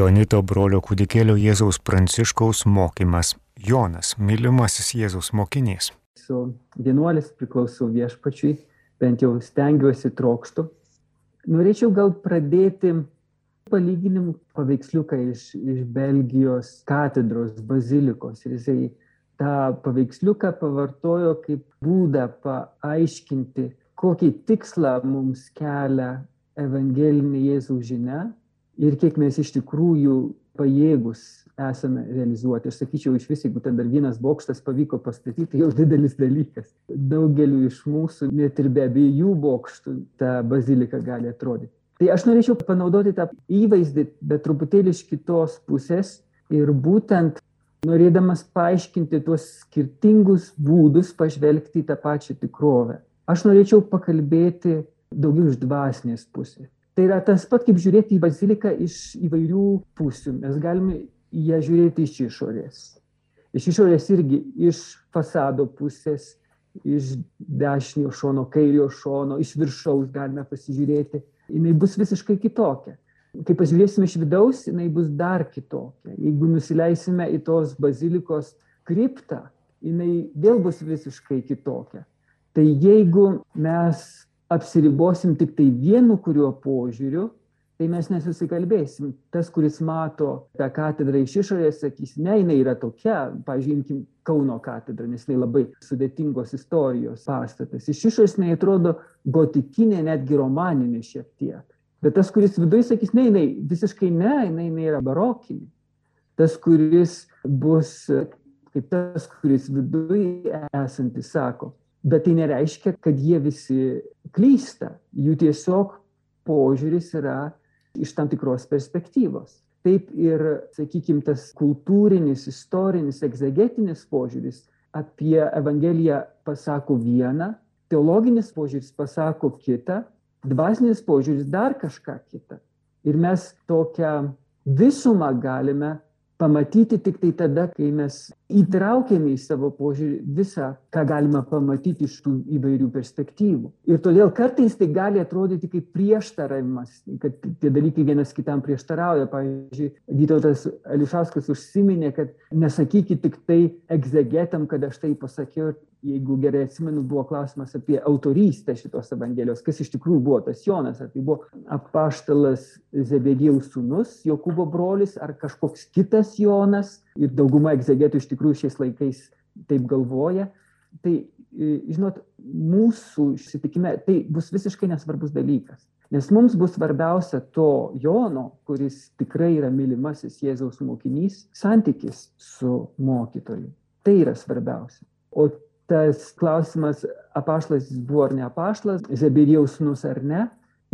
Jonito brolio kūdikėlio Jėzaus Pranciškaus mokymas. Jonas, mylimasis Jėzaus mokinys. Su vienuolis priklausau viešpačiui, bent jau stengiuosi trokštų. Norėčiau gal pradėti palyginimų paveiksliuką iš, iš Belgijos katedros bazilikos. Ir jisai tą paveiksliuką pavartojo kaip būdą paaiškinti, kokį tikslą mums kelia evangelinė Jėzaus žinia ir kiek mes iš tikrųjų pajėgus esame realizuoti. Aš sakyčiau, iš vis, jeigu ten dar vienas bokštas pavyko pastatyti, jau didelis dalykas. Daugeliu iš mūsų, net ir be abiejų bokštų, ta bazilika gali atrodyti. Tai aš norėčiau panaudoti tą įvaizdį, bet truputėlį iš kitos pusės ir būtent norėdamas paaiškinti tuos skirtingus būdus pažvelgti į tą pačią tikrovę. Aš norėčiau pakalbėti daugiau iš dvasinės pusės. Tai yra tas pat, kaip žiūrėti į baziliką iš įvairių pusių. Mes galime į ją žiūrėti iš išorės. Iš išorės irgi iš fasado pusės, iš dešinio šono, kairio šono, iš viršaus galime pasižiūrėti jinai bus visiškai kitokia. Kai pažiūrėsime iš vidaus, jinai bus dar kitokia. Jeigu nusileisime į tos bazilikos kriptą, jinai vėl bus visiškai kitokia. Tai jeigu mes apsiribosim tik tai vienu kuriuo požiūriu, tai mes nesusikalbėsim. Tas, kuris mato tą katedrą iš išorės, sakys, ne, jinai yra tokia, pažiūrėkim, Kauno katedra, nes jinai labai sudėtingos istorijos pastatas. Iš išorės jinai atrodo gotikinė, netgi romaninė šiek tiek. Bet tas, kuris viduje sakys, ne, jinai visiškai ne, jinai, jinai yra barokinė. Tas, kuris bus kaip tas, kuris viduje esantis sako. Bet tai nereiškia, kad jie visi klysta. Jų tiesiog požiūris yra iš tam tikros perspektyvos. Taip ir, sakykime, tas kultūrinis, istorinis, egzegetinis požiūris apie Evangeliją pasako vieną, teologinis požiūris pasako kitą, dvasinis požiūris dar kažką kitą. Ir mes tokią visumą galime pamatyti tik tai tada, kai mes įtraukiame į savo požiūrį visą, ką galima pamatyti iš tų įvairių perspektyvų. Ir todėl kartais tai gali atrodyti kaip prieštaravimas, kad tie dalykai vienas kitam prieštarauja. Pavyzdžiui, Vytautas Ališauskas užsiminė, kad nesakykit tik tai egzegetam, kad aš tai pasakiau jeigu gerai atsimenu, buvo klausimas apie autorystę šitos Evangelijos, kas iš tikrųjų buvo tas Jonas, ar tai buvo apaštalas Zebedėjaus sūnus, Jokūbo brolis, ar kažkoks kitas Jonas, ir dauguma egzegetų iš tikrųjų šiais laikais taip galvoja. Tai, žinot, mūsų susitikime tai bus visiškai nesvarbus dalykas. Nes mums bus svarbiausia to Jono, kuris tikrai yra mylimasis Jėzaus mokinys, santykis su mokytoju. Tai yra svarbiausia. O tas klausimas, apaštas jis buvo ar ne apaštas, Zebedėjaus sūnus ar ne,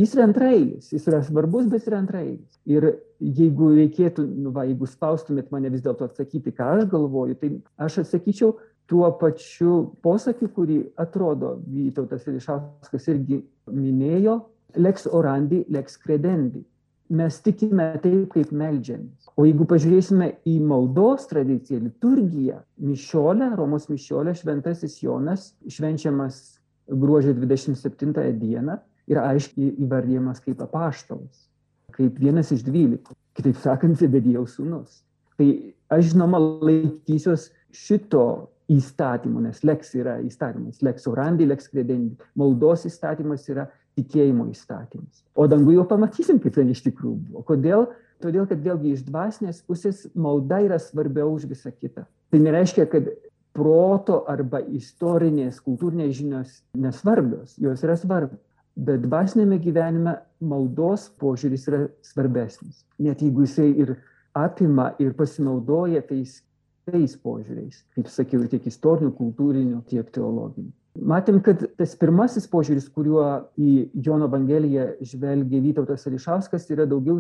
jis yra antrailis, jis yra svarbus, bet yra antrailis. Ir jeigu reikėtų, nu, va, jeigu spaustumėt mane vis dėlto atsakyti, ką aš galvoju, tai aš atsakyčiau tuo pačiu posakiu, kurį atrodo Vytautas Ilišauskas irgi minėjo, lex orandi, lex credendi mes tikime taip, kaip melžiamės. O jeigu pažiūrėsime į maldos tradiciją, liturgiją, mišiolę, Romos mišiolę, šventasis Jonas švenčiamas gruodžio 27 dieną ir aiškiai įvardyjamas kaip apaštalas, kaip vienas iš dvylikų, kitaip sakant, Zebedėjaus sūnus. Tai aš žinoma laikysiuos šito įstatymu, nes leks yra įstatymas, leks orandi, leks credendi. Maldos įstatymas yra tikėjimo įstatymas. O dangų jau pamatysim, kaip ten iš tikrųjų buvo. Kodėl? Todėl, kad vėlgi iš dvasinės pusės malda yra svarbiau už visą kitą. Tai nereiškia, kad proto arba istorinės, kultūrinės žinios nesvarbios, jos yra svarbios. Bet dvasinėme gyvenime maldos požiūris yra svarbesnis. Net jeigu jisai ir apima ir pasinaudoja tais, tais požiūriais, kaip sakiau, tiek istorinių, kultūrinių, tiek teologinių. Matėm, kad tas pirmasis požiūris, kuriuo į Jono Evangeliją žvelgia Vytautas Ališauskas, yra daugiau,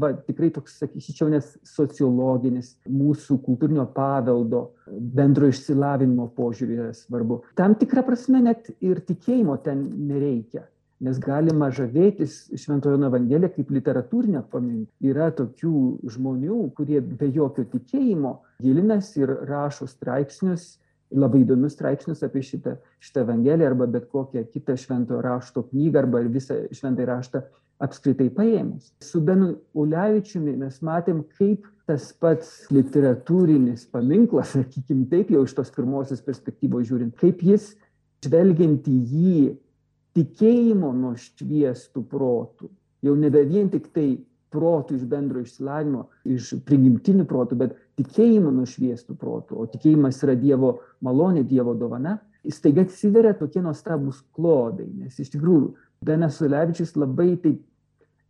va, tikrai toks, sakyčiau, nes sociologinis, mūsų kultūrinio paveldo, bendro išsilavinimo požiūrį yra svarbu. Tam tikrą prasme net ir tikėjimo ten nereikia. Nes galima žavėtis Šventojo Evangelija kaip literatūrinė paminklė. Yra tokių žmonių, kurie be jokio tikėjimo gilinasi ir rašo straipsnius labai įdomius straipsnius apie šitą, šitą Evangeliją arba bet kokią kitą šventojo rašto knygą arba visą šventąjį raštą apskritai paėmus. Su Benu Ulevičiumi mes matėm, kaip tas pats literatūrinis paminklas, sakykime taip, jau iš tos pirmosios perspektyvos žiūrint, kaip jis, žvelgiant į jį, tikėjimo nušviestų protų, jau nebe vien tik tai protų iš bendro išsilavinimo, iš prigimtinių protų, bet tikėjimo nušviestų protų, o tikėjimas yra Dievo malonė, Dievo dovana, staiga atsiveria tokie nuostabus klodai, nes iš tikrųjų Benas Ulevičius labai taip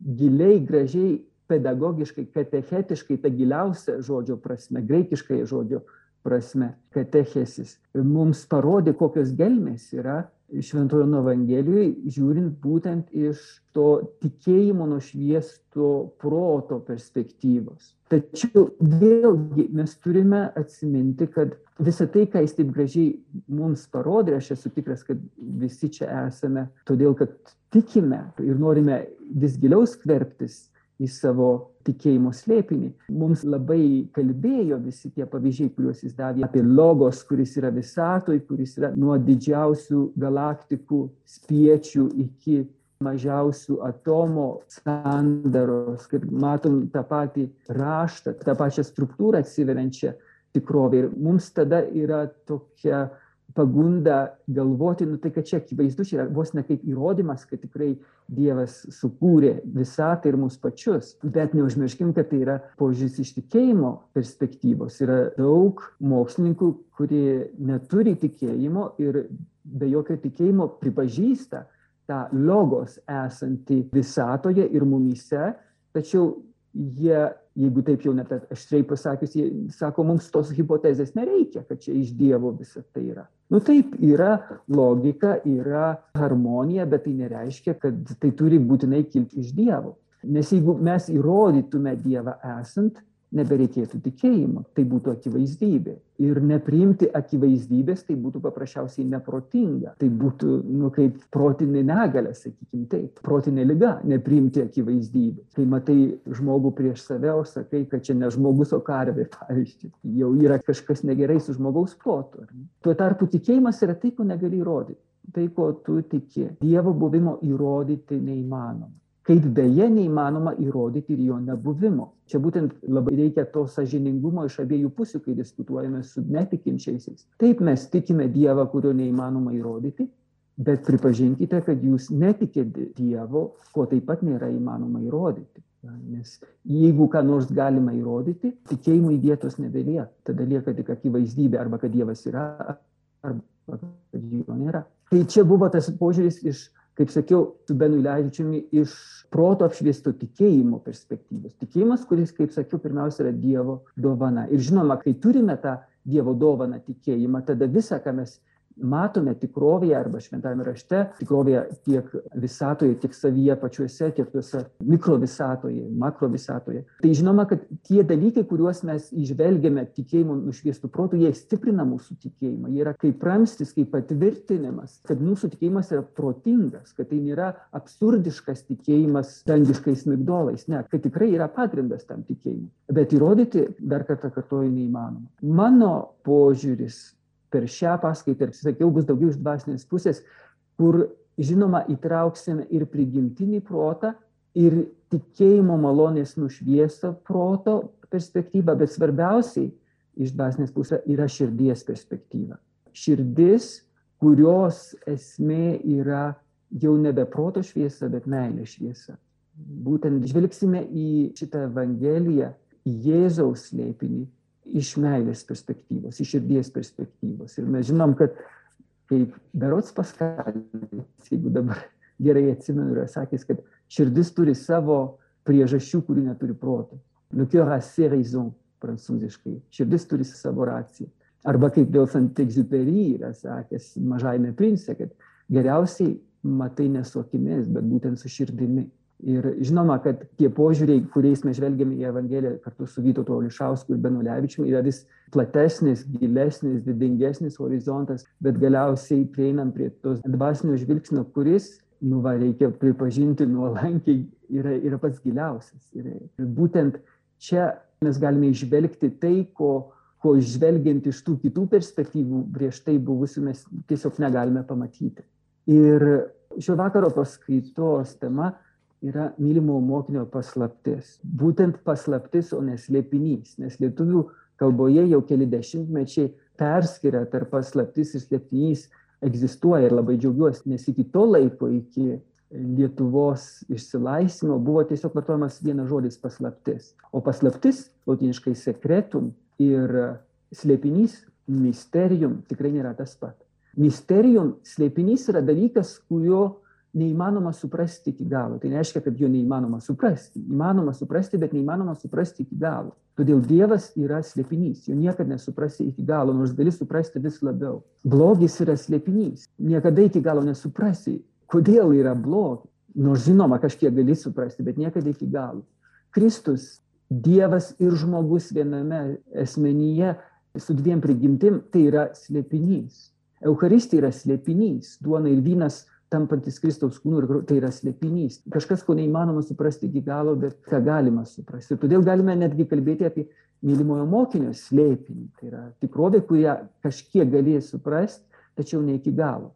giliai, gražiai, pedagogiškai, katechetiškai, ta giliausia žodžio prasme, graikiškai žodžio prasme, katechesis, mums parodė, kokios gelmės yra šventojo Evangelijoje, žiūrint būtent iš to tikėjimo nušviesto proto perspektyvos. Tačiau vėlgi mes turime atsiminti, kad visą tai, ką jis taip gražiai mums parodė, aš esu tikras, kad visi čia esame, todėl kad tikime ir norime vis giliau skverbtis į savo tikėjimo slėpinį. Mums labai kalbėjo visi tie pavyzdžiai, kuriuos jis davė apie logos, kuris yra visatoj, kuris yra nuo didžiausių galaktikų spiečių iki mažiausių atomo sandaros, kad matom tą patį raštą, tą pačią struktūrą atsiveriančią tikrovę. Ir mums tada yra tokia pagunda galvoti, nu tai kad čia akivaizdu, čia yra vos ne kaip įrodymas, kad tikrai Dievas sukūrė visatą ir mus pačius. Bet neužmirškim, kad tai yra požiūris iš tikėjimo perspektyvos. Yra daug mokslininkų, kurie neturi tikėjimo ir be jokio tikėjimo pripažįsta tą logos esantį visatoje ir mumyse, tačiau jie jeigu taip jau net aštriai pasakius, jie sako, mums tos hipotezės nereikia, kad čia iš Dievo visa tai yra. Nu taip, yra logika, yra harmonija, bet tai nereiškia, kad tai turi būtinai kilti iš Dievo. Nes jeigu mes įrodytume Dievą esant, nebereikėtų tikėjimo, tai būtų akivaizdybė. Ir nepriimti akivaizdybės tai būtų paprasčiausiai neprotinga. Tai būtų, nu, kaip protinė negalė, sakykime taip, protinė lyga, nepriimti akivaizdybės. Kai matai žmogų prieš save, o sakai, kad čia ne žmogus, o karvė, pavyzdžiui, jau yra kažkas negerai su žmogaus protu. Tuo tarpu tikėjimas yra tai, ko negali įrodyti. Tai, ko tu tiki. Dievo buvimo įrodyti neįmanoma kaip beje neįmanoma įrodyti ir jo nebuvimo. Čia būtent labai reikia to sažiningumo iš abiejų pusių, kai diskutuojame su netikinčiaisiais. Taip mes tikime Dievą, kurio neįmanoma įrodyti, bet pripažinkite, kad jūs netikite Dievo, ko taip pat nėra įmanoma įrodyti. Nes jeigu ką nors galima įrodyti, tikėjimui vietos nebelieka. Tada lieka tik akivaizdybė arba kad Dievas yra, arba kad jo nėra. Tai čia buvo tas požiūris iš kaip sakiau, su Benu Leidžiumi iš proto apšviesto tikėjimo perspektyvos. Tikėjimas, kuris, kaip sakiau, pirmiausia yra Dievo dovana. Ir žinoma, kai turime tą Dievo dovaną tikėjimą, tada visą, ką mes matome tikrovėje arba šventajame rašte, tikrovėje tiek visatoje, tiek savyje pačiuose, tiek tuose mikrovisatoje, makrovisatoje. Tai žinoma, kad tie dalykai, kuriuos mes išvelgiame tikėjimo nušviestų protų, jie stiprina mūsų tikėjimą. Jie yra kaip ramstis, kaip patvirtinimas, kad mūsų tikėjimas yra protingas, kad tai nėra absurdiškas tikėjimas dangiškais migdolais, ne, kad tikrai yra pagrindas tam tikėjimui. Bet įrodyti, dar kartą kartuoju, neįmanoma. Mano požiūris per šią paskaitą, ir sakiau, bus daugiau iš dvasinės pusės, kur, žinoma, įtrauksime ir prigimtinį protą, ir tikėjimo malonės nušviestą proto perspektyvą, bet svarbiausiai iš dvasinės pusės yra širdies perspektyva. Širdis, kurios esmė yra jau nebe proto šviesa, bet meilė šviesa. Būtent žvelgsime į šitą Evangeliją, į Jėzaus slėpinį, iš meilės perspektyvos, iš širdies perspektyvos. Ir mes žinom, kad kaip Berots Paskalis, jeigu dabar gerai atsimenu, yra sakęs, kad širdis turi savo priežasčių, kurių neturi proto. Le cœur a ses raisons, prancūziškai. Širdis turi savo raciją. Arba kaip dėl Santexupery yra sakęs mažajame prince, kad geriausiai matai ne su akimis, bet būtent su širdimi. Ir žinoma, kad tie požiūriai, kuriais mes žvelgiame į Evangeliją kartu su Vytautu Olišausku ir Benulevičiumi, yra vis platesnis, gilesnis, didingesnis horizontas, bet galiausiai prieinam prie tos dvasinio žvilgsnio, kuris, nu va, reikia pripažinti nuolankiai, yra, yra pats giliausias. Ir, ir būtent čia mes galime išvelgti tai, ko, ko žvelgiant iš tų kitų perspektyvų prieš tai buvusių mes tiesiog negalime pamatyti. Ir šio vakaro paskaitos tema yra mylimo mokinio paslaptis. Būtent paslaptis, o neslėpinys. Nes lietuvių kalboje jau keli dešimtmečiai perskiria tarp paslaptis ir slėpinys egzistuoja ir labai džiaugiuosi, nes iki to laiko, iki Lietuvos išsilaisvimo buvo tiesiog vartojamas vienas žodis paslaptis. O paslaptis, latiniškai sekretum ir slėpinys, misterium tikrai nėra tas pat. Misterium slėpinys yra dalykas, kurio neįmanoma suprasti iki galo. Tai nereiškia, kad jo neįmanoma suprasti. Įmanoma suprasti, bet neįmanoma suprasti iki galo. Todėl Dievas yra slėpinys. Jo niekada nesuprasi iki galo, nors gali suprasti vis labiau. Blogis yra slėpinys. Niekada iki galo nesuprasi kodėl yra blogi. Nors žinoma, kažkiek gali suprasti, bet niekada iki galo. Kristus, Dievas ir žmogus viename asmenyje su dviem prigimtim, tai yra slėpinys. Eucharistija yra slėpinys, duona ir vynas tampantis Kristaus kūnu ir tai yra slėpinys. Kažkas, ko neįmanoma suprasti iki galo, bet ką galima suprasti. Ir todėl galime netgi kalbėti apie mylimojo mokinio slėpinį. Tai yra tikrovė, kurią kažkiek galės suprasti, tačiau ne iki galo.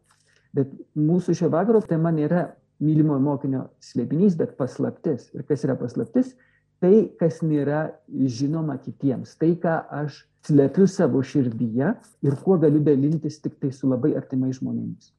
Bet mūsų šio vakaro tema nėra mylimojo mokinio slėpinys, bet paslaptis. Ir kas yra paslaptis? Tai, kas nėra žinoma kitiems. Tai, ką aš slepiu savo širdyje ir kuo galiu dalintis tik tai su labai artimai žmonėmis.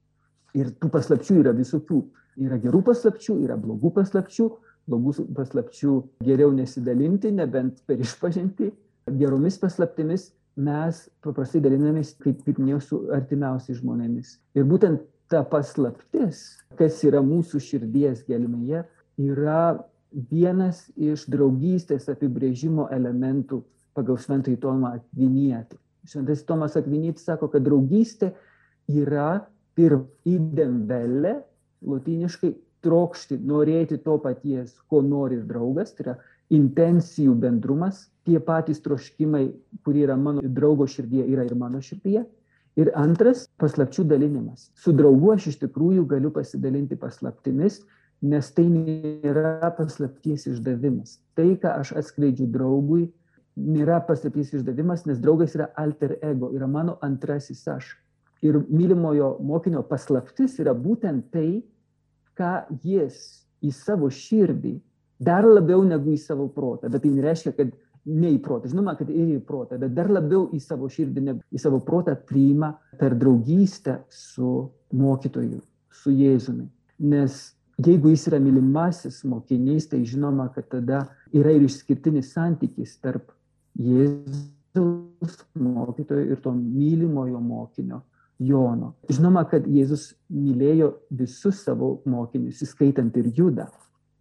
Ir tų paslapčių yra visokių. Yra gerų paslapčių, yra blogų paslapčių. Blogų paslapčių geriau nesidalinti, nebent per išpažinti. Geromis paslaptimis mes paprastai dalinamės, kaip, kaip minėjau, su artimiausiais žmonėmis. Ir būtent ta paslaptis, kas yra mūsų širdies gelmėje, yra vienas iš draugystės apibrėžimo elementų pagal Šventąjį Tomą Akvinietį. Šventasis Tomas Akvinietis sako, kad draugystė yra pirm idem velle, latiniškai trokšti, norėti to paties, ko nori draugas, tai yra intencijų bendrumas, tie patys troškimai, kurie yra mano draugo širdyje, yra ir mano širdyje. Ir antras - paslapčių dalinimas. Su draugu aš iš tikrųjų galiu pasidalinti paslaptimis, nes tai nėra paslapties išdavimas. Tai, ką aš atskleidžiu draugui, nėra paslapties išdavimas, nes draugas yra alter ego, yra mano antrasis aš. Ir mylimojo mokinio paslaptis yra būtent tai, ką jis į savo širdį dar labiau negu į savo protą. Bet tai nereiškia, kad ne į protą, žinoma, kad ir į protą, bet dar labiau į savo širdį, ne, į savo protą priima per draugystę su mokytoju, su Jėzumi. Nes jeigu jis yra mylimasis mokinys, tai žinoma, kad tada yra ir išskirtinis santykis tarp Jėzaus mokytojo ir to mylimojo mokinio. Jono. Žinoma, kad Jėzus mylėjo visus savo mokinius, įskaitant ir Judą.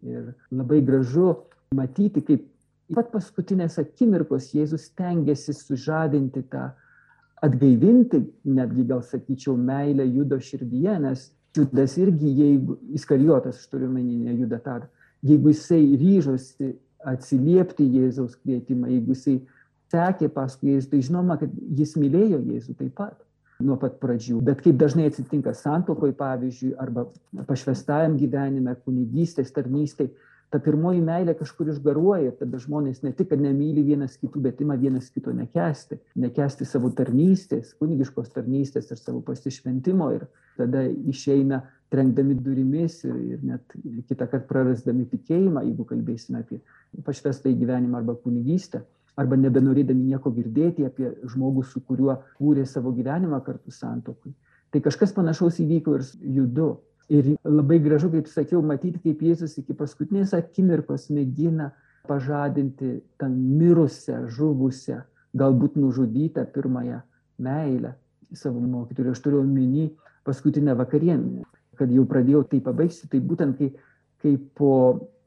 Ir labai gražu matyti, kaip pat paskutinės akimirkos Jėzus tengiasi sužadinti tą, atgaivinti, netgi gal sakyčiau, meilę judo širdyje, nes judas irgi, jeigu, iskarijotas, aš turiu menį, ne juda tą, jeigu jisai ryžosi atsiliepti Jėzaus kvietimą, jeigu jisai sekė paskui Jėzų, tai žinoma, kad jis mylėjo Jėzų taip pat nuo pat pradžių. Bet kaip dažnai atsitinka santokoje, pavyzdžiui, arba pašvestajam gyvenime, kunigystės, tarnystėje, ta pirmoji meilė kažkur išgaruoja ir tada žmonės ne tik, kad nemyli vienas kitų, bet ima vienas kito nekesti, nekesti savo tarnystės, kunigiškos tarnystės ir savo pasišventimo ir tada išeina trenkdami durimis ir, ir net kitą kartą prarasdami tikėjimą, jeigu kalbėsime apie pašvestą į gyvenimą arba kunigystę arba nebenorėdami nieko girdėti apie žmogų, su kuriuo kūrė savo gyvenimą kartu santokui. Tai kažkas panašaus įvyko ir judu. Ir labai gražu, kaip sakiau, matyti, kaip Jėzus iki paskutinės akimirkos mėgina pažadinti tą mirusią, žuvusią, galbūt nužudytą pirmąją meilę savo mokytojui. Aš turiu omeny paskutinę vakarienę, kad jau pradėjau tai pabaigti, tai būtent kai, kai po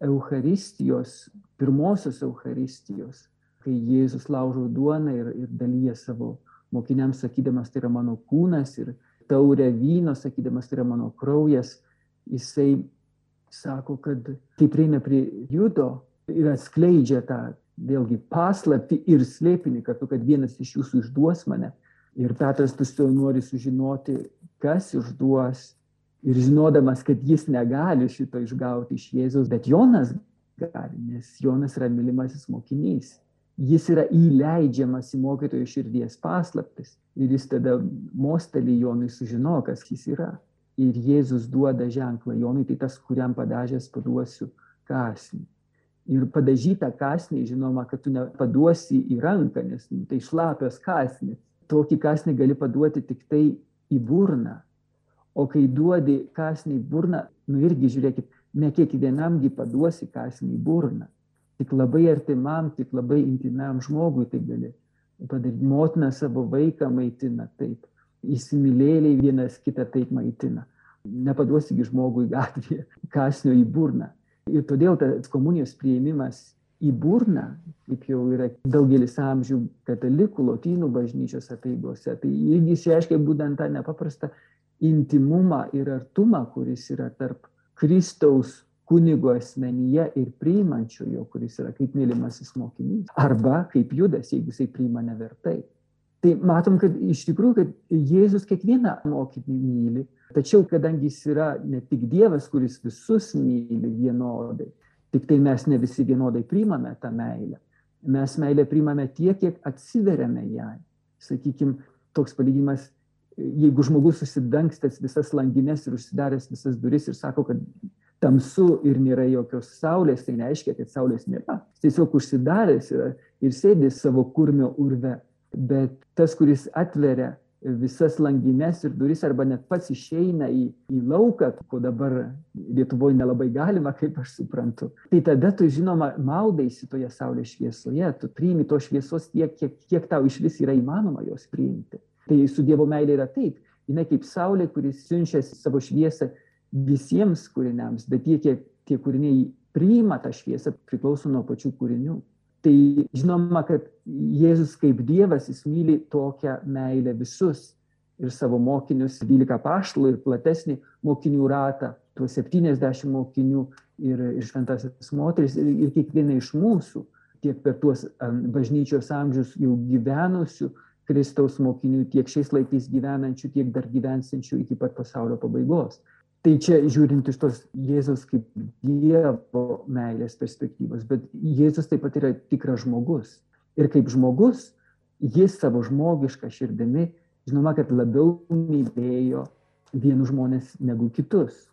Euharistijos, pirmosios Euharistijos, kai Jėzus laužo duoną ir, ir dalyja savo mokiniams, sakydamas, tai yra mano kūnas ir taurę vyno, sakydamas, tai yra mano kraujas, jisai sako, kad kai prieina prie judo ir atskleidžia tą vėlgi paslapti ir slėpinį kartu, kad vienas iš jūsų išduos mane. Ir Petras tusiau nori sužinoti, kas išduos. Ir žinodamas, kad jis negali šito išgauti iš Jėzaus, bet Jonas gali, nes Jonas yra mylimasis mokinys jis yra įleidžiamas į mokytojo širdies paslaptis ir jis tada mosteli Jonui sužino, kas jis yra. Ir Jėzus duoda ženklą Jonui, tai tas, kuriam padažęs paduosiu kasnį. Ir padažytą kasnį, žinoma, kad tu nepaduosi į ranką, nes nu, tai šlapios kasnis. Tokį kasnį gali paduoti tik tai į burną. O kai duodi kasnį į burną, nu irgi žiūrėkit, ne kiekvienamgi paduosi kasnį į burną. Tik labai artimam, tik labai intimiam žmogui tai gali padaryti. Motina savo vaiką maitina taip. Įsimylėliai vienas kitą taip maitina. Nepaduosigi žmogui gatvėje kasnio į burną. Ir todėl tas komunijos prieimimas į burną, kaip jau yra daugelis amžių katalikų, lotynų bažnyčios apeigose, tai irgi išreiškia būtent tą nepaprastą intimumą ir artumą, kuris yra tarp Kristaus kunigo asmenyje ir priimančiojo, kuris yra kaip mylimasis mokinys. Arba kaip judas, jeigu jisai priima nevertai. Tai matom, kad iš tikrųjų, kad Jėzus kiekvieną mokinį myli, tačiau kadangi jis yra ne tik Dievas, kuris visus myli vienodai, tik tai mes ne visi vienodai priimame tą meilę. Mes meilę priimame tiek, kiek atsiveriame jai. Sakykime, toks palyginimas, jeigu žmogus susidangstęs visas langines ir užsidaręs visas duris ir sako, kad tamsu ir nėra jokios saulės, tai nereiškia, kad saulės nėra. Jis tiesiog užsidaręs yra ir sėdi savo kurmio urve bet tas, kuris atveria visas langines ir duris arba net pats išeina į, į lauką, ko dabar Lietuvoje nelabai galima, kaip aš suprantu. Tai tada tu, žinoma, maudaisi toje saulės šviesoje, tu priimi to šviesos tiek, kiek, kiek tau iš vis yra įmanoma jos priimti. Tai su Dievo meilė yra taip, jinai kaip saulė, kuris siunčia savo šviesą visiems kūriniams, bet tie, kiek tie kūriniai priima tą šviesą, priklauso nuo pačių kūrinių. Tai žinoma, kad Jėzus kaip Dievas, jis myli tokią meilę visus ir savo mokinius, 12 paštlų ir platesnį mokinių ratą, tuos 70 mokinių ir, ir šventasis moteris ir, ir kiekvieną iš mūsų, tiek per tuos bažnyčios amžius jau gyvenusių Kristaus mokinių, tiek šiais laikais gyvenančių, tiek dar gyvensančių iki pat pasaulio pabaigos. Tai čia žiūrint iš tos Jėzus kaip Dievo meilės perspektyvos, bet Jėzus taip pat yra tikras žmogus. Ir kaip žmogus, jis savo žmogišką širdimi, žinoma, kad labiau mylėjo vienus žmonės negu kitus.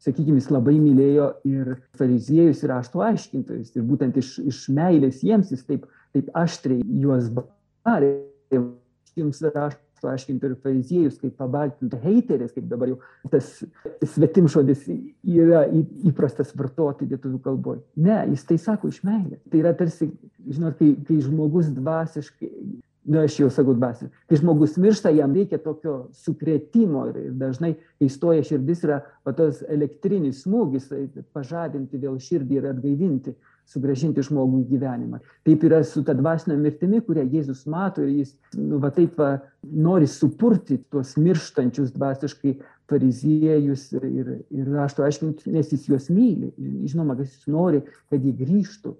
Sakykime, jis labai mylėjo ir fariziejus, ir aštų aiškintojus. Ir būtent iš, iš meilės jiems jis taip, taip aštriai juos barė. Jums rašo paaiškinti ir fariziejus, kaip pabaltinti heiteris, kaip dabar jau tas svetimžodis yra įprastas vartoti lietuvių kalboje. Ne, jis tai sako iš meilės. Tai yra tarsi, žinot, kai, kai žmogus dvasiškai, nu, aš jau sakau dvasiškai, kai žmogus miršta, jam reikia tokio sukrėtimo ir dažnai, kai stoja širdis, yra tas elektrinis smūgis, tai pažadinti vėl širdį ir atgaivinti sugražinti žmogų į gyvenimą. Taip yra su ta dvasinė mirtimi, kurią Jėzus mato ir jis, nu, va taip va, nori supurti tuos mirštančius dvasiškai fariziejus ir, ir, ir rašto aiškinti, nes jis juos myli. Žinoma, kad jis nori, kad jie grįžtų,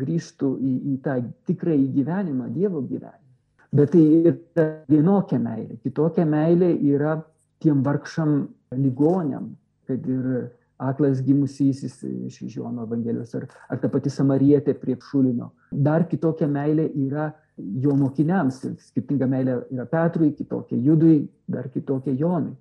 grįžtų į, į tą tikrąjį gyvenimą, Dievo gyvenimą. Bet tai yra vienokia meilė. Kitokia meilė yra tiem vargšam ligonėm, kad ir aklas gimusysis iš Jono Evangelijos, ar, ar ta pati Samarietė prie Šulino. Dar kitokia meilė yra jo mokiniams. Skirtinga meilė yra Petrui, kitokia Judui, dar kitokia Jonui.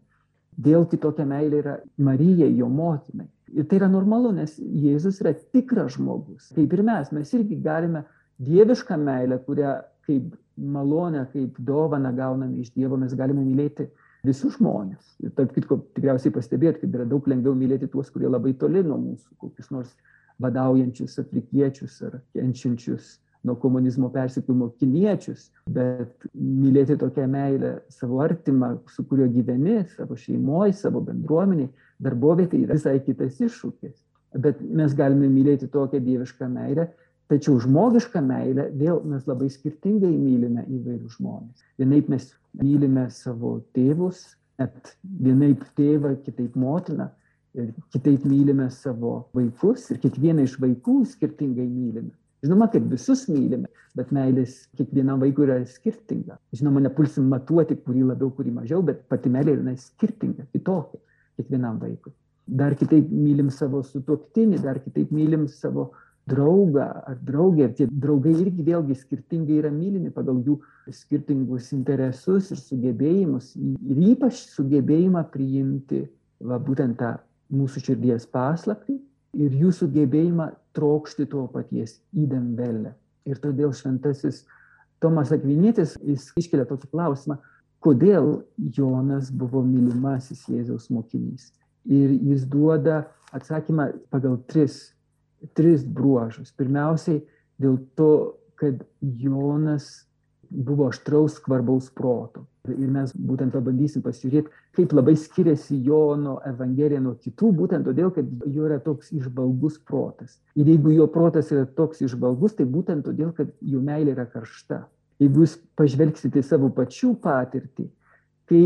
Dėl kitokia meilė yra Marijai, jo motinai. Ir tai yra normalu, nes Jėzus yra tikras žmogus. Kaip ir mes, mes irgi galime dievišką meilę, kurią kaip malonę, kaip dovaną gauname iš Dievo, mes galime mylėti visus žmones. Ir tarp kitko, tikriausiai pastebėt, kad yra daug lengviau mylėti tuos, kurie labai toli nuo mūsų, kokius nors vadaujančius afrikiečius ar kenčiančius nuo komunizmo persikūrimo kiniečius, bet mylėti tokią meilę savo artimą, su kuriuo gyveni, savo šeimoje, savo bendruomeniai, darbovietė yra visai kitas iššūkis. Bet mes galime mylėti tokią dievišką meilę, Tačiau žmogišką meilę vėl mes labai skirtingai mylime įvairius žmonės. Vienaip mes mylime savo tėvus, net vienaip tėvą, kitaip motiną, ir kitaip mylime savo vaikus ir kiekvieną iš vaikų skirtingai mylime. Žinoma, kad visus mylime, bet meilės kiekvienam vaikui yra skirtinga. Žinoma, nepulsim matuoti, kurį labiau, kurį mažiau, bet pati meilė yra skirtinga, kitokia kiekvienam vaikui. Dar kitaip mylim savo sutuoktinį, dar kitaip mylim savo draugą ar draugę ir tie draugai irgi vėlgi skirtingai yra mylimi pagal jų skirtingus interesus ir sugebėjimus ir ypač sugebėjimą priimti va būtent tą mūsų širdies paslaptį ir jūsų gebėjimą trokšti to paties įdėmvelę. Ir todėl šventasis Tomas Akvinietis, jis iškelia tokį klausimą, kodėl Jonas buvo mylimasis Jėzaus mokinys. Ir jis duoda atsakymą pagal tris, tris bruožus. Pirmiausiai dėl to, kad Jonas buvo aštraus skvarbaus proto. Ir mes būtent pabandysim pasižiūrėti, kaip labai skiriasi Jono Evangelija nuo kitų, būtent todėl, kad jo yra toks išbalgus protas. Ir jeigu jo protas yra toks išbalgus, tai būtent todėl, kad jų meilė yra karšta. Jeigu jūs pažvelgsite savo pačių patirtį, kai,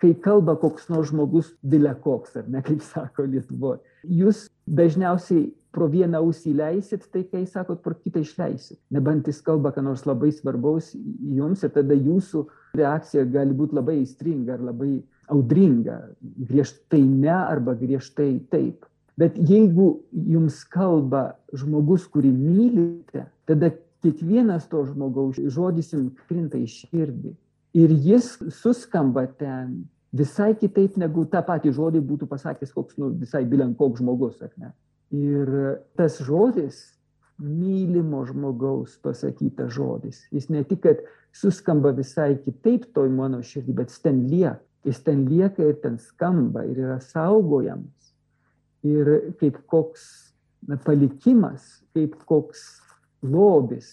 kai kalba koks nors žmogus, dilė koks, ar ne, kaip sako Lietuvoje, jūs dažniausiai pro vieną ausį leisit, tai kai sakot, pro kitą išleisit. Nebent jis kalba, ką nors labai svarbaus jums ir tada jūsų reakcija gali būti labai įstringa ar labai audringa, griežtai ne arba griežtai taip. Bet jeigu jums kalba žmogus, kurį mylite, tada kiekvienas to žmogaus žodis jums krinta į širdį. Ir jis suskamba ten visai kitaip negu tą patį žodį būtų pasakęs koks, nu, visai bilen koks žmogus, ar ne. Ir tas žodis, mylimo žmogaus pasakytas žodis, jis ne tik, kad suskamba visai kitaip toj mano širdį, bet jis ten lieka. Jis ten lieka ir ten skamba ir yra saugojamas. Ir kaip koks na, palikimas, kaip koks lobis,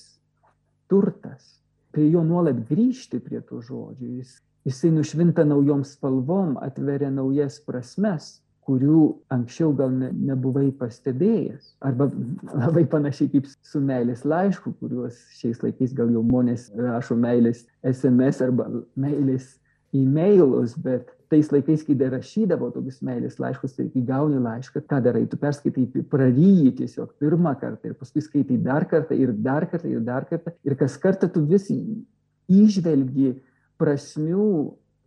turtas. Prie jo nuolat grįžti prie tų žodžių. Jis, jisai nušvinta naujom spalvom, atveria naujas prasmes kurių anksčiau gal ne, nebuvai pastebėjęs. Arba labai panašiai kaip su meilės laišku, kuriuos šiais laikais gal jau žmonės rašo meilės SMS arba meilės e-mailus, bet tais laikais, kai dar rašydavo tokius meilės laiškus, tai kai gauni laišką, ką darai, tu perskaitai, praryji tiesiog pirmą kartą ir paskui skaitai dar kartą ir dar kartą ir dar kartą ir kas kartą tu vis išvelgi prasmių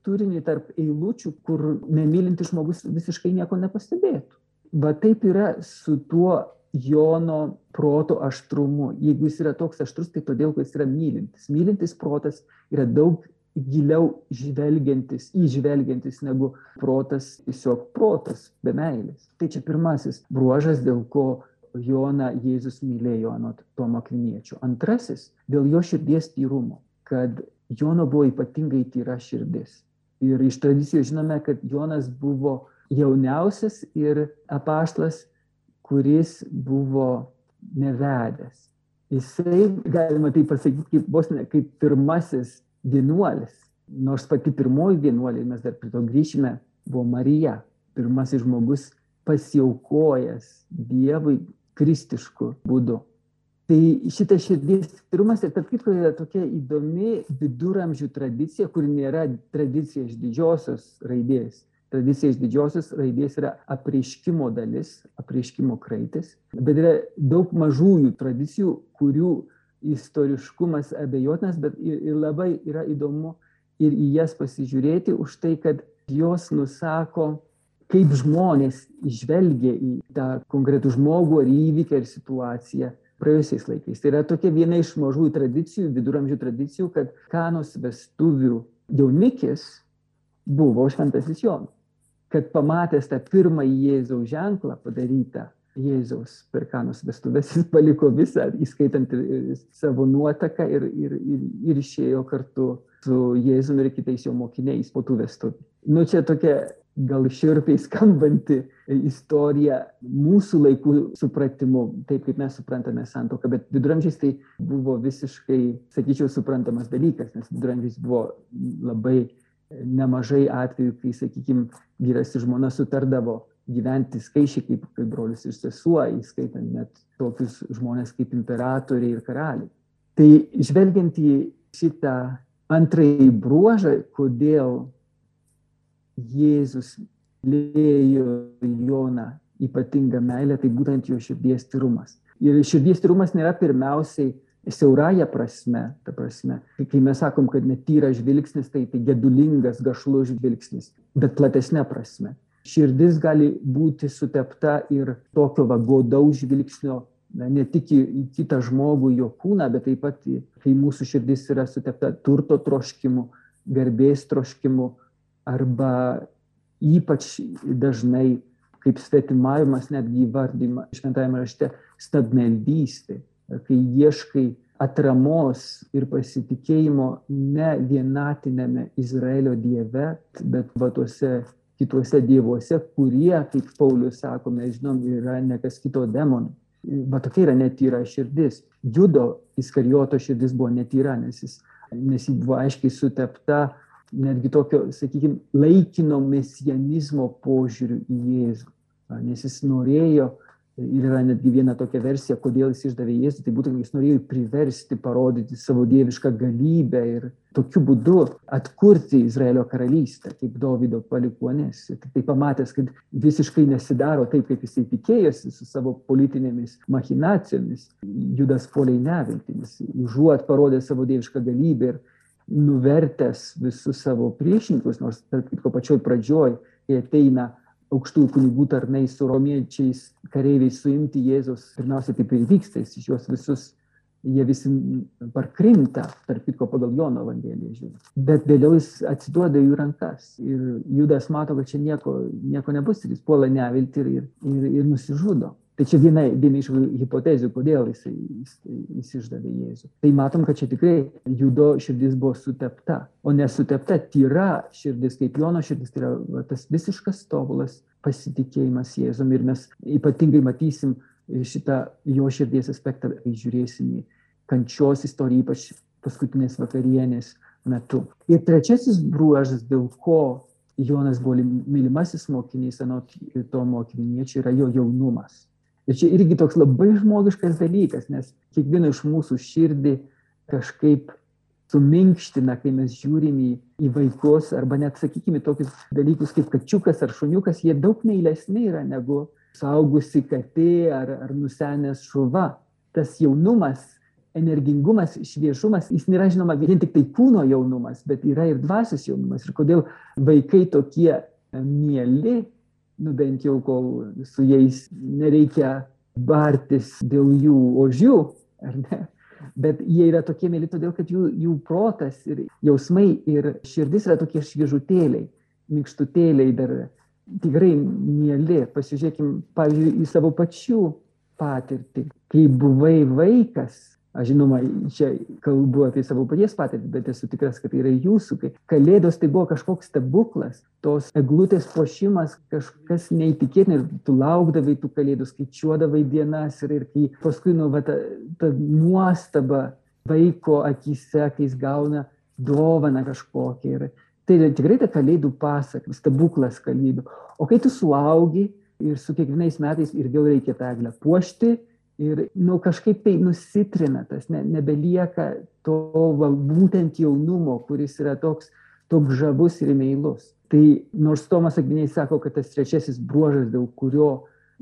turinį tarp eilučių, kur nemylintis žmogus visiškai nieko nepastebėtų. Va taip yra su tuo Jono proto aštrumu. Jeigu jis yra toks aštrus, tai todėl, kad jis yra mylintis. Mylintis protas yra daug giliau žvelgiantis, įžvelgiantis negu protas, tiesiog protas, be meilės. Tai čia pirmasis bruožas, dėl ko Joną Jėzus mylėjo anot Tomo Kviniečio. Antrasis, dėl jo širdies tyrumo, kad Jono buvo ypatingai tyra širdis. Ir iš tradicijos žinome, kad Jonas buvo jauniausias ir apaštlas, kuris buvo nevedęs. Jisai, galima tai pasakyti, kaip, vos ne, kaip pirmasis vienuolis. Nors pati pirmoji vienuolė, mes dar prie to grįšime, buvo Marija. Pirmasis žmogus pasiaukojęs Dievui kristišku būdu. Tai šitas širdies tyrumas ir tarp kitko yra tokia įdomi viduramžių tradicija, kur nėra tradicija iš didžiosios raidės. Tradicija iš didžiosios raidės yra apreiškimo dalis, apreiškimo kraitis, bet yra daug mažųjų tradicijų, kurių istoriškumas abejotinas, bet ir, ir labai yra įdomu ir į jas pasižiūrėti už tai, kad jos nusako, kaip žmonės žvelgia į tą konkretų žmogų ar įvykį ar situaciją praėjusiais laikais. Tai yra tokia viena iš mažųjų tradicijų, viduramžių tradicijų, kad kanos vestuvių jaunikis buvo šventasis Jonas. Kad pamatęs tą pirmąjį Jėzaus ženklą padarytą Jėzaus per kanos vestuvės, jis paliko visą, įskaitant savo nuotaką ir, ir, ir, ir išėjo kartu su Jėzumi ir kitais jo mokiniais po tų vestuvių. Nu, čia tokia gal širpiai skambanti istorija mūsų laikų supratimu, taip kaip mes suprantame santoką, bet viduramžiais tai buvo visiškai, sakyčiau, suprantamas dalykas, nes viduramžiais buvo labai nemažai atvejų, kai, sakykime, vyras ir žmona sutardavo gyventi skaičiai kaip, kaip brolius ir sesuo, įskaitant net tokius žmonės kaip imperatoriai ir karaliai. Tai žvelgiant į šitą antrąjį bruožą, kodėl Jėzus lėjo Joną ypatingą meilę, tai būtent jo širdies tyrumas. Ir širdies tyrumas nėra pirmiausiai siaurąją prasme, ta prasme, kai mes sakom, kad netyra žvilgsnis, tai tai gedulingas, gašlus žvilgsnis, bet platesnė prasme. Širdis gali būti sutepta ir tokio vagodaus žvilgsnio, ne tik į, į kitą žmogų, jo kūną, bet taip pat, kai mūsų širdis yra sutepta turto troškimu, garbės troškimu, arba ypač dažnai kaip svetimavimas netgi įvardyma šventajame rašte stabmeldystė, kai ieškai atramos ir pasitikėjimo ne vienatinėme Izraelio dieve, bet va tuose kituose dievuose, kurie, kaip Paulius sako, mes žinom, yra ne kas kito demonai. Va tokia yra netyra širdis. Judo Iskarijoto širdis buvo netyra, nes jis, nes jis buvo aiškiai sutepta netgi tokio, sakykime, laikino mesianizmo požiūriu į Jėzų. Nes jis norėjo Ir yra netgi viena tokia versija, kodėl jis išdavė Jėzų, tai būtent jis norėjo priversti, parodyti savo dievišką galybę ir tokiu būdu atkurti Izraelio karalystę, kaip Davido palikuonės. Tik tai pamatęs, kad visiškai nesidaro taip, kaip jisai tikėjosi su savo politinėmis machinacijomis, judas poliai neviltimis, užuot parodė savo dievišką galybę ir nuvertęs visus savo priešininkus, nors tarp kitko pačioj pradžioj, kai ateina aukštųjų kunigų tarnai su romiečiais kareiviais suimti Jėzus, pirmiausia taip ir vyksta, jis iš juos visus, jie visi parkrinta, tarp kitko pagal Jono Evangeliją žiūrint. Bet vėliau jis atsiduoda jų rankas ir Judas mato, kad čia nieko, nieko nebus ir jis puola nevilti ir, ir, ir, ir nusižudo. Tai čia viena, viena iš hipotezių, kodėl jis, jis, jis išdavė Jėzų. Tai matom, kad čia tikrai judo širdis buvo sutepta, o nesutepta tyra širdis, kaip Jono širdis, tai yra tas visiškas tobulas pasitikėjimas Jėzum ir mes ypatingai matysim šitą jo širdies aspektą, kai žiūrėsim į kančios istoriją, ypač paskutinės vakarienės metu. Ir trečiasis bruožas, dėl ko Jonas buvo mylimasis mokinys, anot to mokiniečio, yra jo jaunumas. Ir čia irgi toks labai žmogiškas dalykas, nes kiekvieno iš mūsų širdį kažkaip suminkština, kai mes žiūrim į, į vaikus, arba net, sakykime, tokius dalykus kaip kačiukas ar šuniukas, jie daug meilesni yra negu saugusi katė ar, ar nusenęs šuva. Tas jaunumas, energingumas, šviešumas, jis nėra žinoma vien tik tai kūno jaunumas, bet yra ir dvasios jaunumas. Ir kodėl vaikai tokie mieli, nu bent jau kol su jais nereikia bartis dėl jų ožių, ar ne? Bet jie yra tokie mėly todėl, kad jų, jų protas ir jausmai ir širdis yra tokie šviežutėliai, minkštutėliai dar tikrai mėly. Pasižiūrėkime, pavyzdžiui, į savo pačių patirtį. Kai buvai vaikas, Aš žinoma, čia kalbu apie savo paties patirtį, bet esu tikras, kad tai yra jūsų. Kai kalėdos tai buvo kažkoks stebuklas, tos eglutės pošimas, kažkas neįtikėtina ir tu laukdavai tų kalėdų, skaičiuodavai dienas ir, ir kai paskui, nu, va, ta, ta nuostaba vaiko akise, kai jis gauna dovaną kažkokią. Ir tai yra tikrai ta kalėdų pasaka, stebuklas kalėdų. O kai tu suaugi ir su kiekvienais metais vėl reikia tą eglę puošti, ir nu kažkaip tai nusitrina tas ne nebelieka to va būtent jaunumo kuris yra toks toks žavus ir meilus. Tai nors tomas akviniai sako kad tas trečiasis bruožas dėl kurio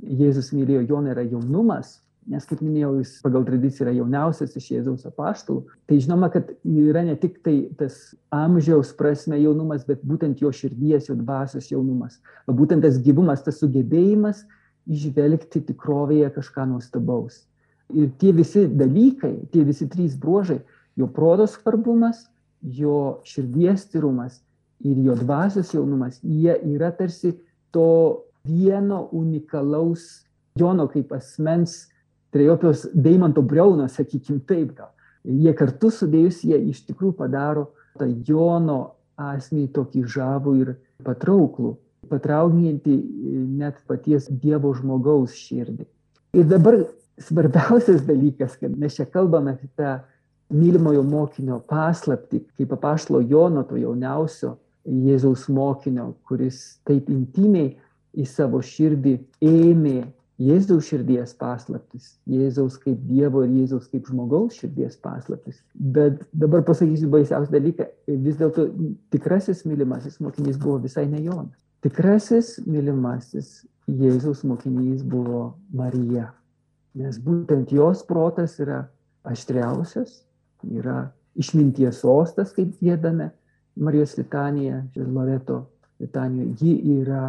jėzus mylėjo joną yra jaunumas nes kaip minėjau jis pagal tradiciją yra jauniausias iš jėzaus apaštalų tai žinoma kad yra ne tik tai tas amžiaus prasme jaunumas bet būtent jo širdies jo dvasios jaunumas. Va būtent tas gyvumas tas sugebėjimas įžvelgti tikrovėje kažką nuostabaus. Ir tie visi dalykai, tie visi trys bruožai - jo proto svarbumas, jo širdies tyrumas ir jo dvasios jaunumas, jie yra tarsi to vieno unikalaus Jono kaip asmens trejopios Deimanto Breuno, sakykim taip gal. Jie kartu sudėjus, jie iš tikrųjų padaro tą Jono asmenį tokį žavų ir patrauklų patraukianti net paties Dievo žmogaus širdį. Ir dabar svarbiausias dalykas, kad mes čia kalbame apie tą mylimojo mokinio paslapti, kaip apaštalo Jono, to jauniausio Jėzaus mokinio, kuris taip intimiai į savo širdį ėmė Jėzaus širdies paslaptis, Jėzaus kaip Dievo ir Jėzaus kaip žmogaus širdies paslaptis. Bet dabar pasakysiu baisiausią dalyką, vis dėlto tikrasis mylimasis mokinys buvo visai ne Jonas. Tikrasis mylimasis Jėzaus mokinys buvo Marija, nes būtent jos protas yra aštriausias, yra išminties sostas, kaip gėdame Marijos litanija ir Loreto litanijoje. Ji yra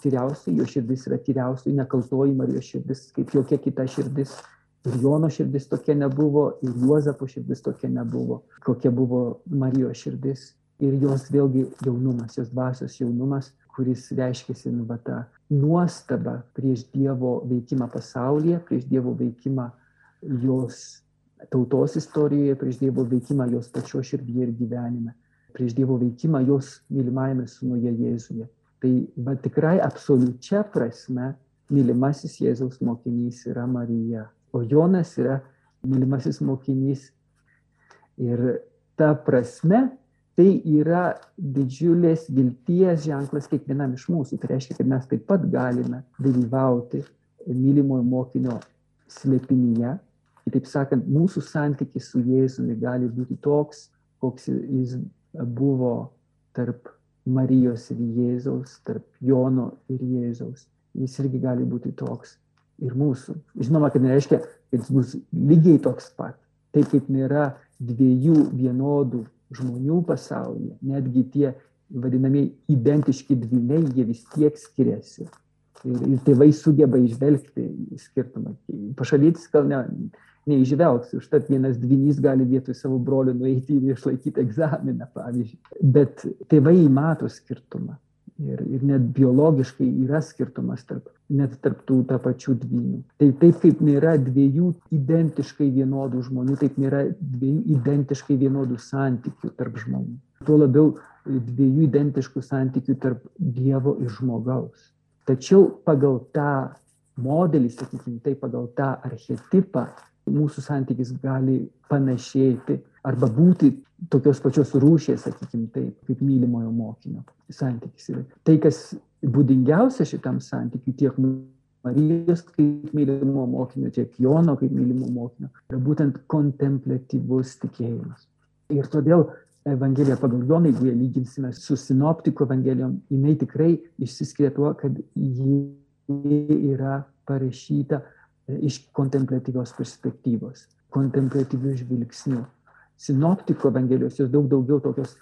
tyriausia, jo širdis yra tyriausia, nekaltoji Marijos širdis, kaip jokia kita širdis. Ir Jono širdis tokia nebuvo, ir Juozapo širdis tokia nebuvo, kokia buvo Marijos širdis. Ir jos vėlgi jaunumas, jos dvasios jaunumas kuris reiškiasi nu, va, ta nuostabą prieš Dievo veikimą pasaulyje, prieš Dievo veikimą jos tautos istorijoje, prieš Dievo veikimą jos pačio širdyje ir gyvenime, prieš Dievo veikimą jos mylimajame sunuje Jėzuje. Tai va, tikrai absoliučia prasme mylimasis Jėzaus mokinys yra Marija, o Jonas yra mylimasis mokinys. Ir ta prasme tai yra didžiulės vilties ženklas kiekvienam iš mūsų. Tai reiškia, kad mes taip pat galime dalyvauti mylimojo mokinio slėpinyje. Kitaip sakant, mūsų santykis su Jėzumi gali būti toks, koks jis buvo tarp Marijos ir Jėzaus, tarp Jono ir Jėzaus. Jis irgi gali būti toks ir mūsų. Žinoma, kad nereiškia, kad jis bus lygiai toks pat. Taip kaip nėra dviejų vienodų žmonių pasaulyje, netgi tie vadinami identiški dvyniai, jie vis tiek skiriasi. Ir, ir tėvai sugeba išvelgti skirtumą. Pašalytis gal ne, neižvelgs, užtat vienas dvynys gali vietoj savo brolio nueiti ir išlaikyti egzaminą, pavyzdžiui. Bet tėvai mato skirtumą. Ir, ir net biologiškai yra skirtumas tarp, net tarp tų tapačių dvynių. Tai taip kaip nėra dviejų identiškai vienodų žmonių, taip nėra dviejų identiškai vienodų santykių tarp žmonių. Tuo labiau dviejų identiškų santykių tarp Dievo ir žmogaus. Tačiau pagal tą modelį, sakykime, tai pagal tą archetipą mūsų santykis gali panašėti arba būti tokios pačios rūšies, sakykime taip, kaip mylimojo mokinio santykis. Ir tai, kas būdingiausia šitam santykiui tiek Marijos kaip mylimo mokinio, tiek Jono kaip mylimo mokinio, yra būtent kontemplatyvus tikėjimas. Ir todėl Evangelija pagal Joną, jeigu ją lyginsime su sinoptikų evangelijom, jinai tikrai išsiskiria tuo, kad ji yra parašyta iš kontemplatyvios perspektyvos, kontemplatyvių žvilgsnių sinoptikų evangelijos, jos daug daugiau tokios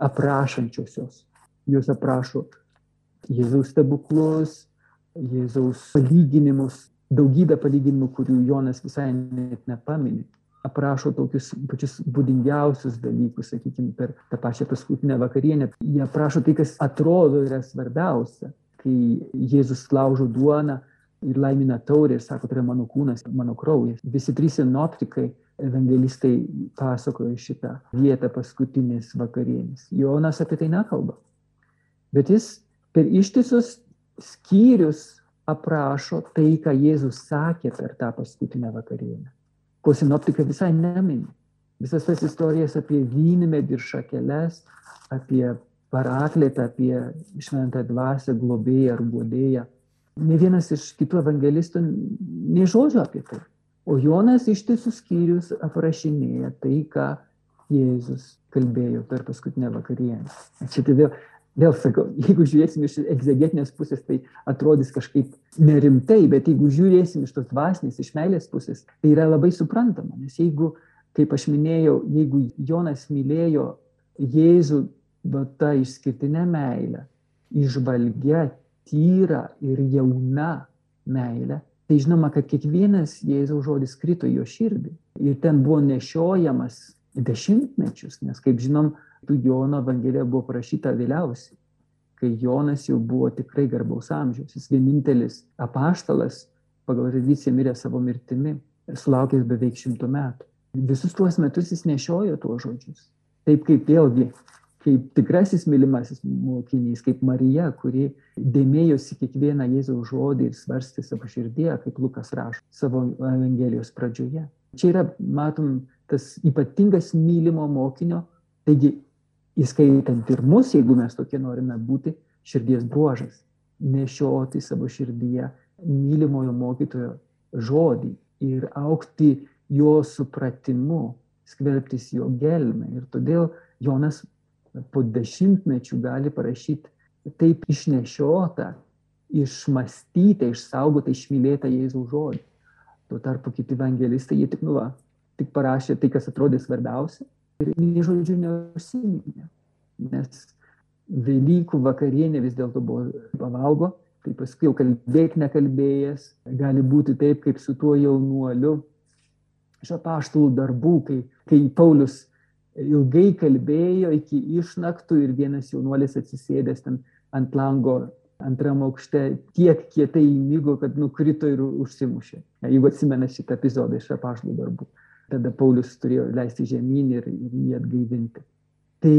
aprašančiosios. Jos aprašo Jėzaus stebuklus, Jėzaus palyginimus, daugybę palyginimų, kurių Jonas visai net nepamini. Aprašo tokius pačius būdingiausius dalykus, sakykime, per tą pačią paskutinę vakarienę. Jie aprašo tai, kas atrodo yra svarbiausia. Kai Jėzus laužo duoną ir laimina taurę ir sako, tai yra mano kūnas, mano kraujas. Visi trys sinoptikai evangelistai pasakoja šitą vietą paskutinės vakarienės. Jonas apie tai nekalba. Bet jis per ištisus skyrius aprašo tai, ką Jėzus sakė per tą paskutinę vakarienę. Ko sinoptikai visai nemini. Visas tas istorijas apie vynmedį ir šakeles, apie paraklėtą, apie šventą dvasę, globėją ar guodėją. Ne vienas iš kitų evangelistų nei žodžio apie tai. O Jonas ištisus skyrius aprašinėja tai, ką Jėzus kalbėjo per paskutinę vakarienę. Čia tai vėl, vėl sakau, jeigu žiūrėsim iš egzegetinės pusės, tai atrodys kažkaip nerimtai, bet jeigu žiūrėsim iš tos dvasinės, iš meilės pusės, tai yra labai suprantama. Nes jeigu, kaip aš minėjau, jeigu Jonas mylėjo Jėzų, bet ta išskirtinė meilė, išvalgia, tyra ir jauna meilė, tai žinoma, kad kiekvienas Jėzaus žodis krito jo širdį. Ir ten buvo nešiojamas dešimtmečius, nes, kaip žinom, tų Jono Evangelija buvo parašyta vėliausiai, kai Jonas jau buvo tikrai garbaus amžiaus. Jis vienintelis apaštalas pagal tradiciją mirė savo mirtimi ir sulaukęs beveik šimtų metų. Visus tuos metus jis nešiojo tuos žodžius. Taip kaip vėlgi kaip tikrasis mylimasis mokinys, kaip Marija, kuri dėmėjosi kiekvieną Jėzaus žodį ir svarstė savo širdėje, kaip Lukas rašo savo Evangelijos pradžioje. Čia yra, matom, tas ypatingas mylimo mokinio, taigi įskaitant ir mus, jeigu mes tokie norime būti, širdies bruožas - nešioti savo širdyje mylimojo mokytojo žodį ir aukti jo supratimu, skverbtis jo gelmę. Ir todėl Jonas po dešimtmečių gali parašyti taip išnešiota, išmastyta, išsaugota, išmylėta Jėzaus žodį. Tuo tarpu kiti evangelistai, jie tik, nu, va, tik parašė tai, kas atrodė svarbiausia ir nei žodžių neužsiminė. Nes Velykų vakarienė vis dėlto buvo pavalgo, tai paskui jau kalbėk nekalbėjęs, gali būti taip, kaip su tuo jaunuoliu iš apaštalų darbų, kai, kai Paulius ilgai kalbėjo iki išnaktų ir vienas jaunuolis atsisėdęs ten ant lango antram aukšte tiek kietai įmygo, kad nukrito ir užsimušė. Jeigu atsimena šitą epizodą iš apaštų darbų. Tada Paulius turėjo leisti žemyn ir, ir jį atgaivinti. Tai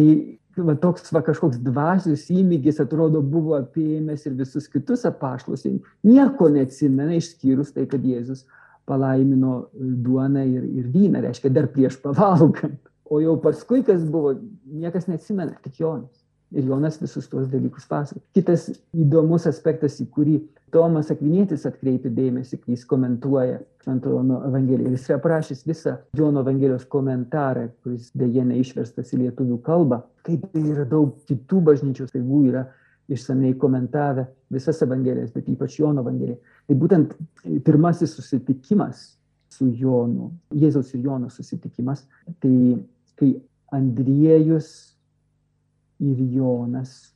va, toks va, kažkoks dvasius įmygis atrodo buvo apėmęs ir visus kitus apaštus. Nieko neatsimena išskyrus tai, kad Jėzus palaimino duoną ir, ir vyną, reiškia dar prieš pavalgant. O jau paskui, kas buvo, niekas neatsimena, tik Jonas. Ir Jonas visus tuos dalykus pasakoja. Kitas įdomus aspektas, į kurį Tomas Akvinėtis atkreipia dėmesį, kai jis komentuoja Šventojo Evangeliją. Jis yra parašęs visą Jono Evangelijos komentarą, kuris dėje neišverstas į lietuvių kalbą. Kaip yra daug kitų bažnyčios taigų yra išsamei komentavę visas Evangelijas, bet ypač Jono Evangeliją. Tai būtent pirmasis susitikimas su Jonu, Jėzaus ir Jono susitikimas, tai kai Andriejus ir Jonas,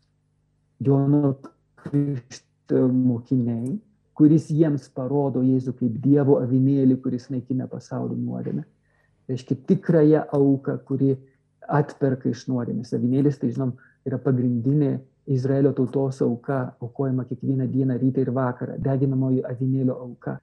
Jono Krikšto mokiniai, kuris jiems parodo Jėzų kaip Dievo avinėlį, kuris naikina pasaulio nuodėmę. Reiškia tikrąją auką, kuri atperka iš nuodėmės. Avinėlis, tai žinom, yra pagrindinė Izraelio tautos auka, aukojama kiekvieną dieną, rytą ir vakarą, deginamoji avinėlio auka.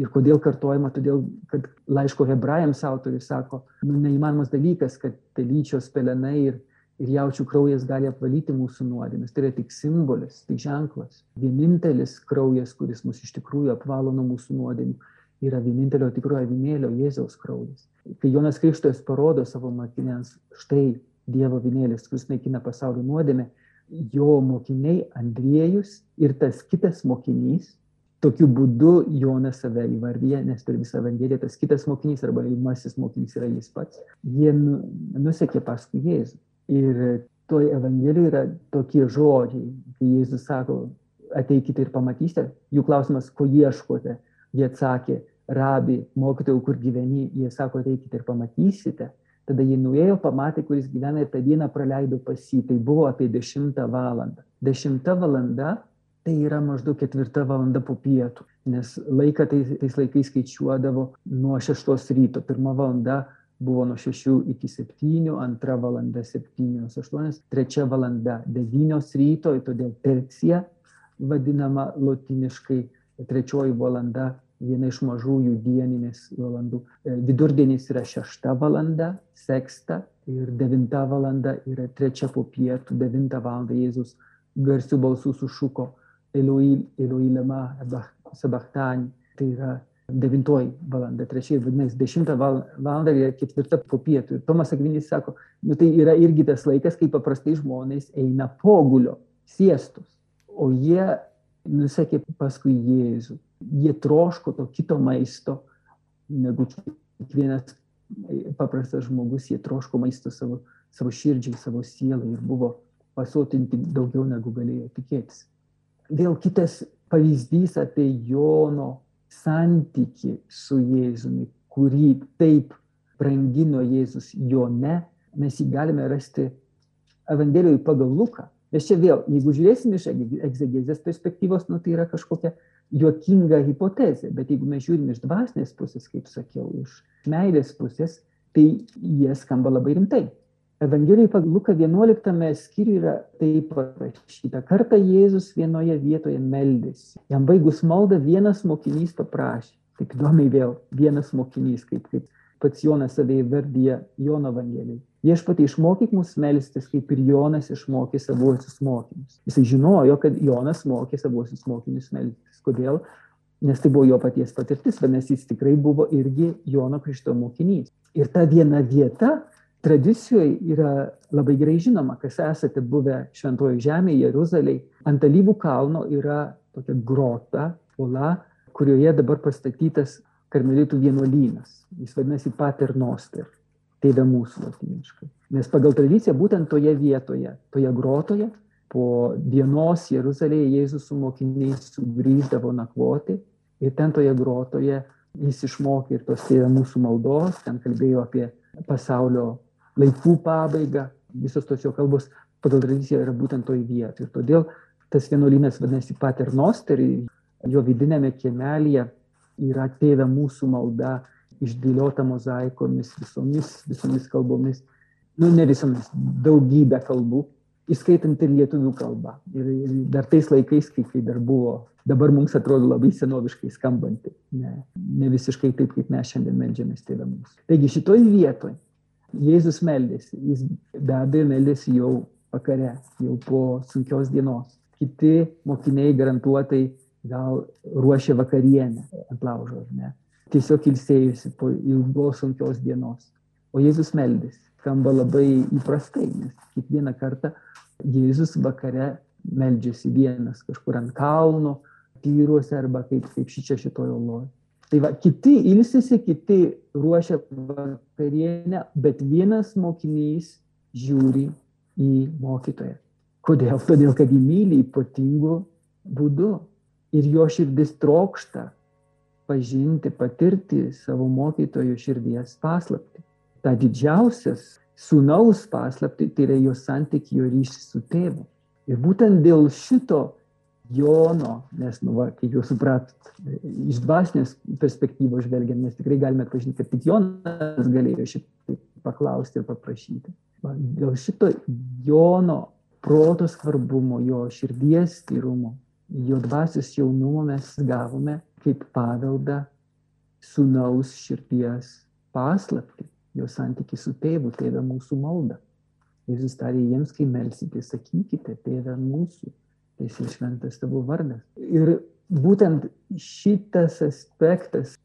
Ir kodėl kartojama? Todėl, kad laiško hebrajams autorius sako, nu, neįmanomas dalykas, kad telyčios pelenai ir ir jaučių kraujas gali apvalyti mūsų nuodėmes. Tai yra tik simbolis, tik ženklas. Vienintelis kraujas, kuris mus iš tikrųjų apvalo nuo mūsų nuodėmių, yra vienintelio tikrojo avinėlio Jėzaus kraujas. Kai Jonas Krikštojas parodo savo mokiniams, štai Dievo avinėlis, kuris naikina pasaulio nuodėmę, jo mokiniai Andriejus ir tas kitas mokinys, tokiu būdu Jonas save įvardyje, nes per visą Evangeliją tas kitas mokinys arba įmasis mokinys yra jis pats, jie nu, nusekė paskui Jėzų. Ir toj Evangelijoje yra tokie žodžiai, kai Jėzus sako, ateikite ir pamatysite, jų klausimas, ko ieškote, jie atsakė, rabi, mokytojau, kur gyveni, jie sako, ateikite ir pamatysite. Tada jie nuėjo, pamatė, kuris gyvena ir tą dieną praleido pas jį. Tai buvo apie 10 valandą. 10 valanda tai yra maždaug 4 valanda po pietų, nes laiką tais, tais laikais skaičiuodavo nuo 6 ryto. Pirma valanda buvo nuo 6 iki 7, antra valanda 7-8, trečia valanda 9 ryto, todėl tercija vadinama lotiniškai, trečioji valanda viena iš mažųjų dieninės valandų. E, vidurdienis yra šešta valanda, seksta ir devinta valanda yra trečia po pietų, devinta valanda Jėzus garsių balsų sušuko Eloi, Eloi lema sabachtani. Tai yra devintoji valanda, trečioji, vadinasi, dešimtą valandą ir ketvirtą po pietų. Ir Tomas Akvinis sako, nu tai yra irgi tas laikas, kai paprastai žmonės eina pogulio, siestus, o jie nusekė paskui Jėzų. Jie troško to kito maisto, negu kiekvienas paprastas žmogus, jie troško maisto savo, savo širdžiai, savo sielai ir buvo pasotinti daugiau negu galėjo tikėtis. Vėl kitas pavyzdys apie Jono santyki su Jėzumi, kurį taip brangino Jėzus Jone, mes jį galime rasti Evangelijoje pagal Luką. Nes čia vėl, jeigu žiūrėsim iš egzegezės perspektyvos, nu, tai yra kažkokia juokinga hipotezė, bet jeigu mes žiūrim iš dvasinės pusės, kaip sakiau, iš meilės pusės, tai jie skamba labai rimtai. Evangelijai pagal Luką 11 skyriuje yra taip parašyta. Kartą Jėzus vienoje vietoje meldėsi. Jam baigus maldą vienas mokinys paprašė. Taip įdomiai vėl, vienas mokinys, kaip, kaip pats Jonas save įvardyja Jono Evangelijai. Viešpatai išmokyk mus melstis, kaip ir Jonas išmokė savuosius mokinius. Jis žinojo, kad Jonas mokė savuosius mokinius melstis. Kodėl? Nes tai buvo jo paties patirtis, vadinasi, jis tikrai buvo irgi Jono Krikšto mokinys. Ir ta viena vieta, tradicijoje yra labai gerai žinoma, kas esate buvę Šventojo žemėje, Jeruzalėje, ant alyvų kalno yra tokia grota, ola, kurioje dabar pastatytas karmelitų vienuolynas. Jis vadinasi Pater Noster, tėvė mūsų latiniškai. Nes pagal tradiciją būtent toje vietoje, toje grotoje, po dienos Jeruzalėje Jėzus su mokiniais sugrįždavo nakvoti ir ten toje grotoje jis išmokė ir tos tėvė mūsų maldos, ten kalbėjo apie pasaulio laikų pabaigą, visos tos jo kalbos pagal tradiciją yra būtent toj vietoje. Ir todėl tas vienuolynas vadinasi Paternoster, jo vidinėme kiemelėje yra tėvė mūsų malda išdėliota mozaikomis, visomis, visomis kalbomis, nu ne visomis, daugybė kalbų. įskaitant ir lietuvių kalbą. Ir, dar tais laikais, kai, kai dar buvo, dabar mums atrodo labai senoviškai skambanti, ne, ne visiškai taip, kaip mes šiandien melžiamės tėvę mūsų. Taigi šitoj vietoj Jėzus meldėsi, jis be abejo meldėsi jau vakare, jau po sunkios dienos. Kiti mokiniai garantuotai gal ruošė vakarienę ant laužo, ar ne. Tiesiog ilsėjusi po ilgos sunkios dienos. O Jėzus meldėsi. Skamba labai įprastai, nes kiekvieną kartą Jėzus vakare meldžiasi vienas kažkur ant kalno, tyruose arba kaip, kaip šičia šitojo loje. Tai va, kiti ilsisi, kiti ruošia vakarienę, bet vienas mokinys žiūri į mokytoją. Kodėl? Todėl, kad jį myli ypatingu būdu. Ir jo širdis trokšta pažinti, patirti savo mokytojo širdies paslapti. Ta didžiausias sūnaus paslapti tai yra jo santykijo ryšys su tėvu. Ir būtent dėl šito Jono, nes, nu, va, kaip jau supratot, iš dvasinės perspektyvos žvelgiant, mes tikrai galime atpažinti, kad tik Jonas galėjo šitai paklausti ir paprašyti. Va, dėl šito Jono proto svarbumo, jo širdies tyrumo, jo dvasios jaunumo mes gavome kaip paveldą sunaus širdies paslapti, jo santyki su tėvu, tėvė mūsų malda. Jėzus tarė jiems, kai melsite, sakykite, tėvė mūsų esi šventas tavo vardas. Ir būtent šitas aspektas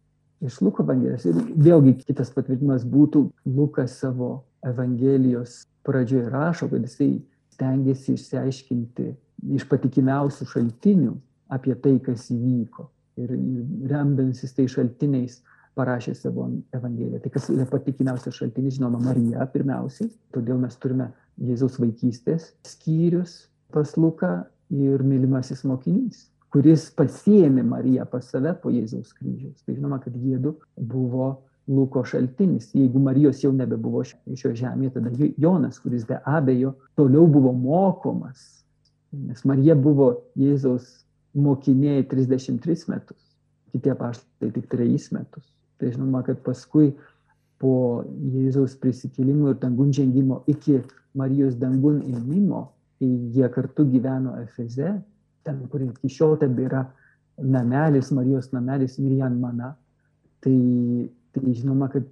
iš Luko Evangelijos, ir vėlgi kitas patvirtinimas būtų, Lukas savo Evangelijos pradžioje rašo, kad jisai stengiasi išsiaiškinti iš patikimiausių šaltinių apie tai, kas įvyko. Ir remdantis tai šaltiniais parašė savo Evangeliją. Tai kas yra patikimiausias šaltinis, žinoma, Marija pirmiausiai. Todėl mes turime Jėzaus vaikystės skyrius pas Luką ir mylimasis mokinys, kuris pasiėmė Mariją pas save po Jėzaus kryžiaus. Tai žinoma, kad jėdu buvo Luko šaltinis. Jeigu Marijos jau nebebuvo šio žemėje, tada Jonas, kuris be abejo toliau buvo mokomas. Nes Marija buvo Jėzaus mokinė 33 metus, kiti apaštai tik 3 metus. Tai žinoma, kad paskui po Jėzaus prisikėlimo ir dangun žengimo iki Marijos dangun ėmimo jie kartu gyveno Efeze, ten, kur iki šiol tebėra namelis, Marijos namelis Mirjan Mana, tai, tai žinoma, kad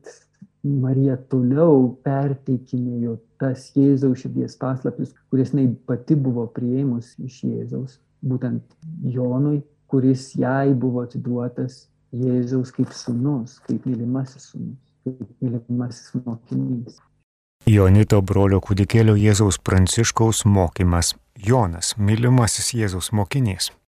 Marija toliau perteikinėjo tas Jėzaus širdies paslaptis, kuris jinai pati buvo prieimus iš Jėzaus, būtent Jonui, kuris jai buvo atiduotas Jėzaus kaip sunus, kaip mylimasis sunus, kaip mylimasis mokinys. Jonito brolio kūdikėlio Jėzaus Pranciškaus mokymas. Jonas, mylimasis Jėzaus mokinys.